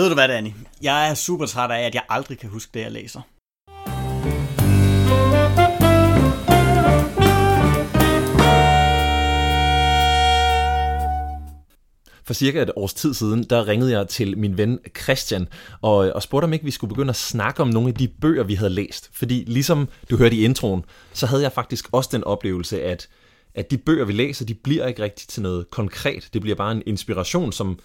Ved du hvad, Danny? Jeg er super træt af, at jeg aldrig kan huske det, jeg læser. For cirka et års tid siden, der ringede jeg til min ven Christian og, og spurgte om ikke vi skulle begynde at snakke om nogle af de bøger, vi havde læst. Fordi ligesom du hørte i introen, så havde jeg faktisk også den oplevelse, at, at de bøger, vi læser, de bliver ikke rigtig til noget konkret. Det bliver bare en inspiration, som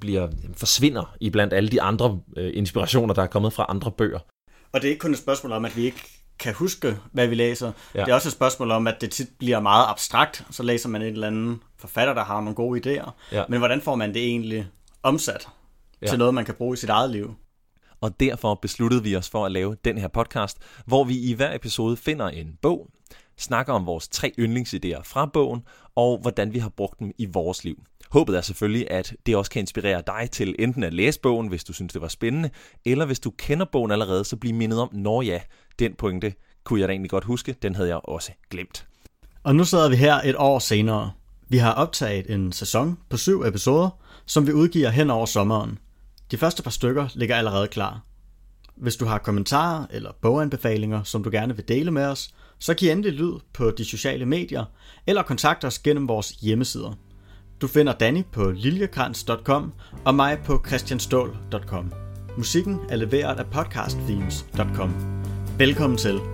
bliver forsvinder i blandt alle de andre øh, inspirationer, der er kommet fra andre bøger. Og det er ikke kun et spørgsmål om, at vi ikke kan huske, hvad vi læser. Ja. Det er også et spørgsmål om, at det tit bliver meget abstrakt. Så læser man en eller anden forfatter, der har nogle gode idéer. Ja. Men hvordan får man det egentlig omsat ja. til noget, man kan bruge i sit eget liv? Og derfor besluttede vi os for at lave den her podcast, hvor vi i hver episode finder en bog, snakker om vores tre yndlingsidéer fra bogen, og hvordan vi har brugt dem i vores liv. Håbet er selvfølgelig, at det også kan inspirere dig til enten at læse bogen, hvis du synes, det var spændende, eller hvis du kender bogen allerede, så bliv mindet om, når ja, den pointe kunne jeg da egentlig godt huske, den havde jeg også glemt. Og nu sidder vi her et år senere. Vi har optaget en sæson på syv episoder, som vi udgiver hen over sommeren. De første par stykker ligger allerede klar. Hvis du har kommentarer eller boganbefalinger, som du gerne vil dele med os, så giv endelig lyd på de sociale medier, eller kontakt os gennem vores hjemmesider. Du finder Danny på liljekrans.com og mig på christianstål.com. Musikken er leveret af podcastthemes.com. Velkommen til.